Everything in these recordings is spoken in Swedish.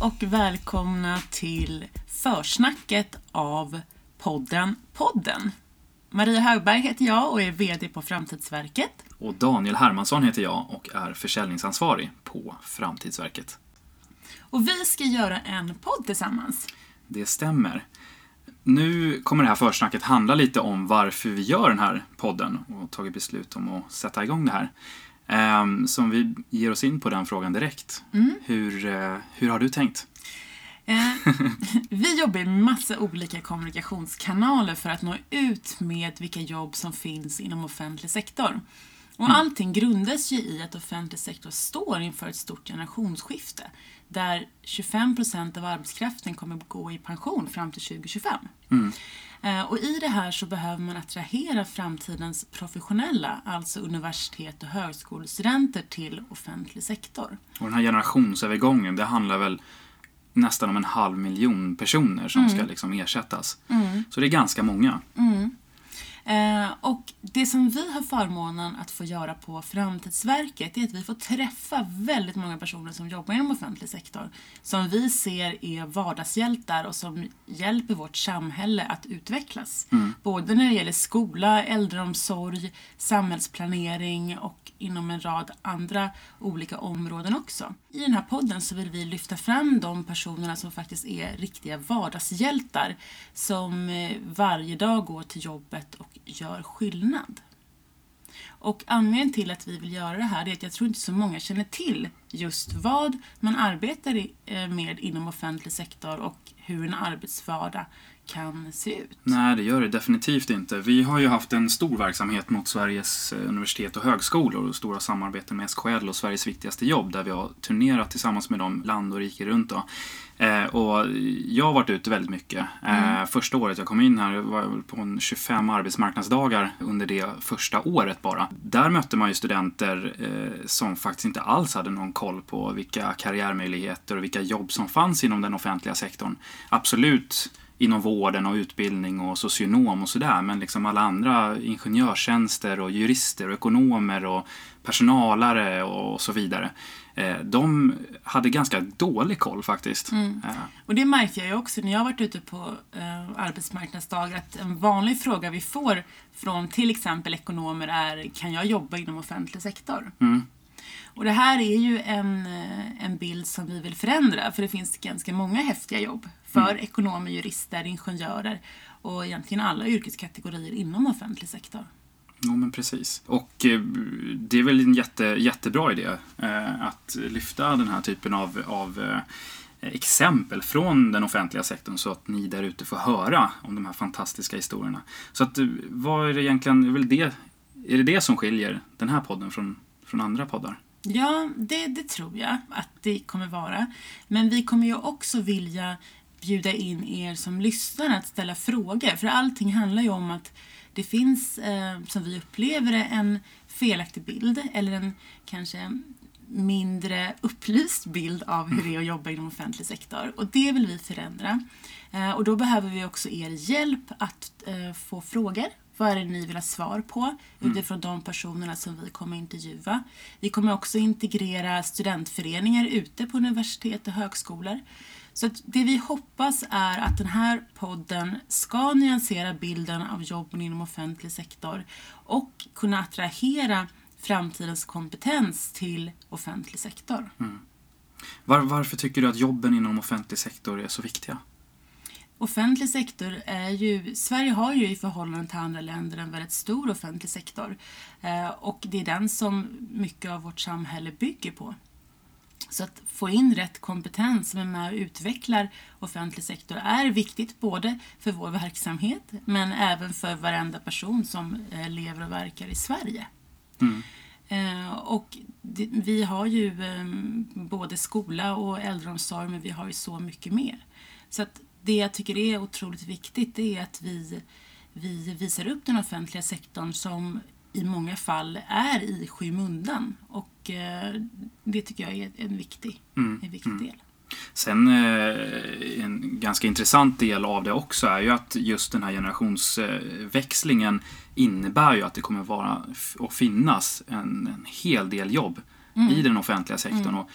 och välkomna till försnacket av podden Podden. Maria Högberg heter jag och är VD på Framtidsverket. Och Daniel Hermansson heter jag och är försäljningsansvarig på Framtidsverket. Och vi ska göra en podd tillsammans. Det stämmer. Nu kommer det här försnacket handla lite om varför vi gör den här podden och tagit beslut om att sätta igång det här. Um, så om vi ger oss in på den frågan direkt. Mm. Hur, uh, hur har du tänkt? Eh, vi jobbar i massa olika kommunikationskanaler för att nå ut med vilka jobb som finns inom offentlig sektor. Och Mm. allting grundas ju i att offentlig sektor står inför ett stort generationsskifte där 25 procent av arbetskraften kommer att gå i pension fram till 2025. Mm. Eh, Och i det här så behöver man attrahera framtidens professionella, alltså universitet och högskolestudenter till offentlig sektor. Och den här generationsövergången, det handlar väl nästan om en halv miljon personer som ska liksom ersättas. Så det är ganska många. Eh, och det som vi har förmånen att få göra på Framtidsverket är att vi får träffa väldigt många personer som jobbar inom offentlig sektor. Som vi ser är vardagshjältar och som hjälper vårt samhälle att utvecklas. Både när det gäller skola, äldreomsorg, samhällsplanering och inom en rad andra olika områden också. I den här podden så vill vi lyfta fram de personerna som faktiskt är riktiga vardagshjältar som eh, varje dag går till jobbet och gör skillnad. Och anledningen till att vi vill göra det här är att jag tror inte så många känner till just vad man arbetar eh, med inom offentlig sektor och hur en arbetsvardag kan se ut. Nej, det gör det definitivt inte. Vi har ju haft en stor verksamhet mot Sveriges eh, universitet och högskolor och stora samarbeten med SKL och Sveriges viktigaste jobb där vi har turnerat tillsammans med dem land och rike runt. Då. Eh, och jag har varit ute väldigt mycket. Eh, Första året jag kom in här var jag på en 25 arbetsmarknadsdagar under det första året bara. Där mötte man ju studenter eh, som faktiskt inte alls hade någon koll på vilka karriärmöjligheter och vilka jobb som fanns inom den offentliga sektorn. Absolut inom vården och utbildning och socionom och sådär. Men liksom alla andra ingenjörstjänster och jurister och ekonomer och personalare och så vidare. Eh, de hade ganska dålig koll faktiskt. Eh, Och det märkte jag ju också när jag har varit ute på eh, arbetsmarknadsdagar att en vanlig fråga vi får från till exempel ekonomer är kan jag jobba inom offentlig sektor? Mm. Och det här är ju en, eh, en bild som vi vill förändra för det finns ganska många häftiga jobb för ekonomer, jurister, ingenjörer och egentligen alla yrkeskategorier inom offentlig sektor. Ja, men precis. Och eh, det är väl en jätte, jättebra idé eh, att lyfta den här typen av, av exempel från den offentliga sektorn så att ni där ute får höra om de här fantastiska historierna. Så att, vad är det egentligen, är, väl det, är det det som skiljer den här podden från, från andra poddar? Ja, det, det tror jag att det kommer vara. Men vi kommer ju också vilja bjuda in er som lyssnar att ställa frågor. För allting handlar ju om att det finns, eh, som vi upplever det, en felaktig bild eller en kanske mindre upplyst bild av hur det är att jobba inom offentlig sektor. Och det vill vi förändra. Eh, och då behöver vi också er hjälp att eh, få frågor. Vad är det ni vill ha svar på utifrån de personerna som vi kommer intervjua. Vi kommer också integrera studentföreningar ute på universitet och högskolor. Så att det vi hoppas är att den här podden ska nyansera bilden av jobben inom offentlig sektor och kunna attrahera framtidens kompetens till offentlig sektor. Mm. Var, varför tycker du att jobben inom offentlig sektor är så viktiga? Offentlig sektor är ju, Sverige har ju i förhållande till andra länder en väldigt stor offentlig sektor. Eh, och det är den som mycket av vårt samhälle bygger på. Så att få in rätt kompetens som är med och utvecklar offentlig sektor är viktigt både för vår verksamhet men även för varenda person som eh, lever och verkar i Sverige. Mm. Eh, och vi har ju både skola och äldreomsorg men vi har ju så mycket mer. Så att det jag tycker är otroligt viktigt det är att vi, vi visar upp den offentliga sektorn som i många fall är i skymundan. Och eh, det tycker jag är en viktig, Mm, en viktig mm. del. Sen eh, en ganska intressant del av det också är ju att just den här generationsväxlingen innebär ju att det kommer vara att finnas en, en hel del jobb i den offentliga sektorn. Och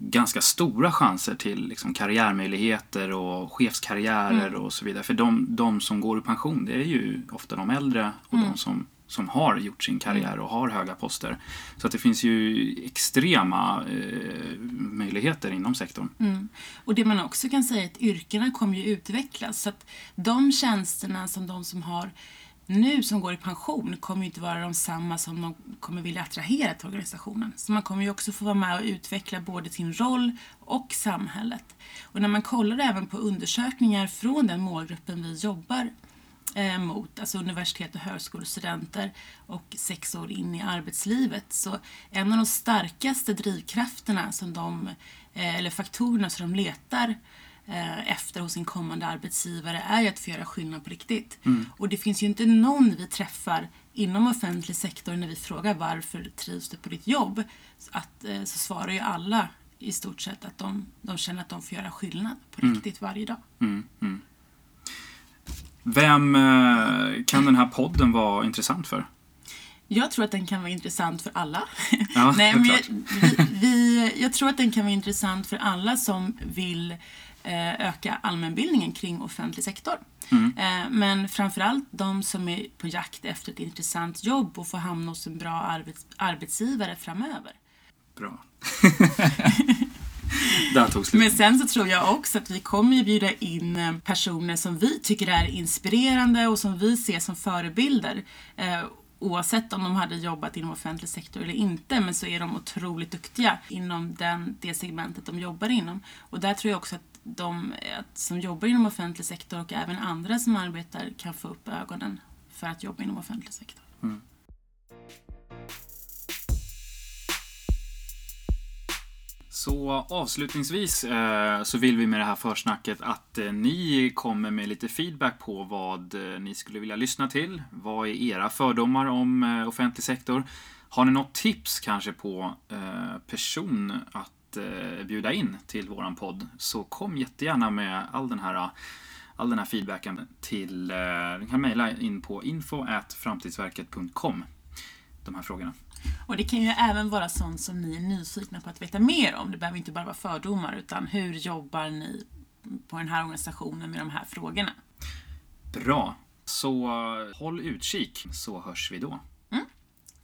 ganska stora chanser till liksom karriärmöjligheter och chefskarriärer Mm. och så vidare. För de, de som går i pension, det är ju ofta de äldre och Mm. de som, som har gjort sin karriär och har höga poster. Så att det finns ju extrema eh, möjligheter inom sektorn. Mm. Och det man också kan säga är att yrkena kommer ju utvecklas. Så att de tjänsterna som de som har nu som går i pension kommer ju inte vara de samma som de kommer vilja attrahera till organisationen. Så man kommer ju också få vara med och utveckla både sin roll och samhället. Och när man kollar även på undersökningar från den målgruppen vi jobbar eh, mot, alltså universitet och högskolestudenter och sex år in i arbetslivet. Så en av de starkaste drivkrafterna som de, eh, eller faktorerna som de letar efter hos sin kommande arbetsgivare är ju att få göra skillnad på riktigt. Och det finns ju inte någon vi träffar inom offentlig sektor när vi frågar varför trivs du på ditt jobb? Att, eh, så svarar ju alla i stort sett att de, de känner att de får göra skillnad på riktigt varje dag. Mm, mm. Vem eh, kan den här podden vara intressant för? Jag tror att den kan vara intressant för alla. Ja, Nej, men jag, vi, vi, jag tror att den kan vara intressant för alla som vill eh, öka allmänbildningen kring offentlig sektor. Mm. Eh, men framförallt de som är på jakt efter ett intressant jobb och få hamna hos en bra arbets, arbetsgivare framöver. Bra. Där tog slut. Men sen så tror jag också att vi kommer ju bjuda in eh, personer som vi tycker är inspirerande och som vi ser som förebilder. Eh, oavsett om de hade jobbat inom offentlig sektor eller inte, men så är de otroligt duktiga inom den, det segmentet de jobbar inom. Och där tror jag också att de som jobbar inom offentlig sektor och även andra som arbetar kan få upp ögonen för att jobba inom offentlig sektor. Mm. Så avslutningsvis eh, så vill vi med det här försnacket att eh, ni kommer med lite feedback på vad eh, ni skulle vilja lyssna till. Vad är era fördomar om offentlig sektor? Har ni något tips kanske på person att eh, bjuda in till våran podd så kom jättegärna med all den här all den här feedbacken till, eh, ni kan mejla in på info.framtidsverket.com de här frågorna. Och det kan ju även vara sånt som ni är nyfikna på att veta mer om. Det behöver inte bara vara fördomar, utan hur jobbar ni på den här organisationen med de här frågorna? Bra. Så eh, håll utkik så hörs vi då.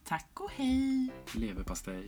Tack och hej! Leverpastej.